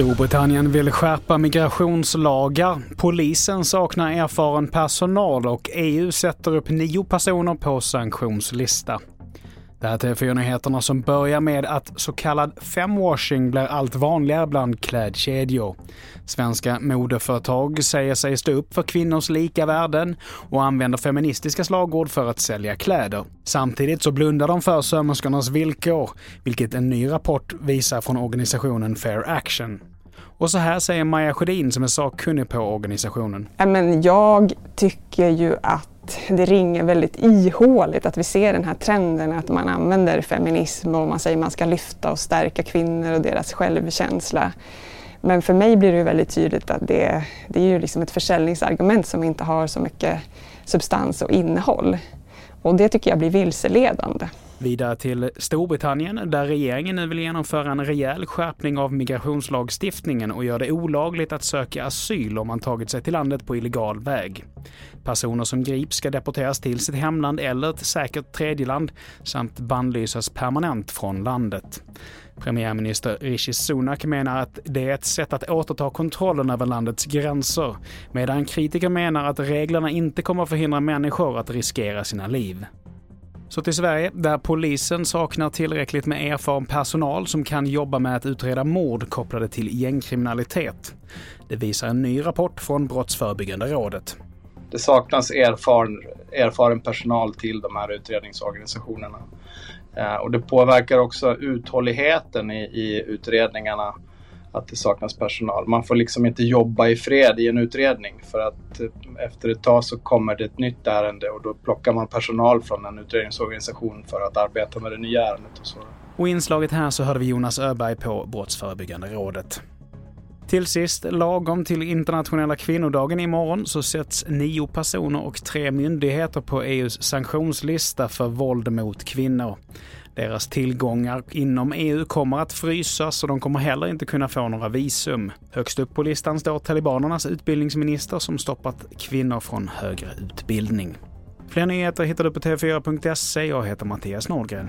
Storbritannien vill skärpa migrationslagar, polisen saknar erfaren personal och EU sätter upp nio personer på sanktionslista. Det här är TV4-nyheterna som börjar med att så kallad femwashing blir allt vanligare bland klädkedjor. Svenska modeföretag säger sig stå upp för kvinnors lika värden och använder feministiska slagord för att sälja kläder. Samtidigt så blundar de för sömmerskornas villkor, vilket en ny rapport visar från organisationen Fair Action. Och så här säger Maja Sjödin som är sakkunnig på organisationen. Men jag tycker ju att det ringer väldigt ihåligt att vi ser den här trenden att man använder feminism och man säger att man ska lyfta och stärka kvinnor och deras självkänsla. Men för mig blir det väldigt tydligt att det, det är ju liksom ett försäljningsargument som inte har så mycket substans och innehåll. Och det tycker jag blir vilseledande. Vidare till Storbritannien där regeringen nu vill genomföra en rejäl skärpning av migrationslagstiftningen och gör det olagligt att söka asyl om man tagit sig till landet på illegal väg. Personer som grips ska deporteras till sitt hemland eller ett säkert tredjeland samt bannlysas permanent från landet. Premiärminister Rishi Sunak menar att det är ett sätt att återta kontrollen över landets gränser, medan kritiker menar att reglerna inte kommer förhindra människor att riskera sina liv. Så till Sverige, där polisen saknar tillräckligt med erfaren personal som kan jobba med att utreda mord kopplade till gängkriminalitet. Det visar en ny rapport från Brottsförebyggande rådet. Det saknas erfaren, erfaren personal till de här utredningsorganisationerna. Eh, och det påverkar också uthålligheten i, i utredningarna att det saknas personal. Man får liksom inte jobba i fred i en utredning för att eh, efter ett tag så kommer det ett nytt ärende och då plockar man personal från en utredningsorganisation för att arbeta med det nya ärendet och så. Och i inslaget här så hörde vi Jonas Öberg på Brottsförebyggande rådet. Till sist, lagom till internationella kvinnodagen imorgon så sätts nio personer och tre myndigheter på EUs sanktionslista för våld mot kvinnor. Deras tillgångar inom EU kommer att frysas och de kommer heller inte kunna få några visum. Högst upp på listan står talibanernas utbildningsminister som stoppat kvinnor från högre utbildning. Fler nyheter hittar du på tv4.se. Jag heter Mattias Nordgren.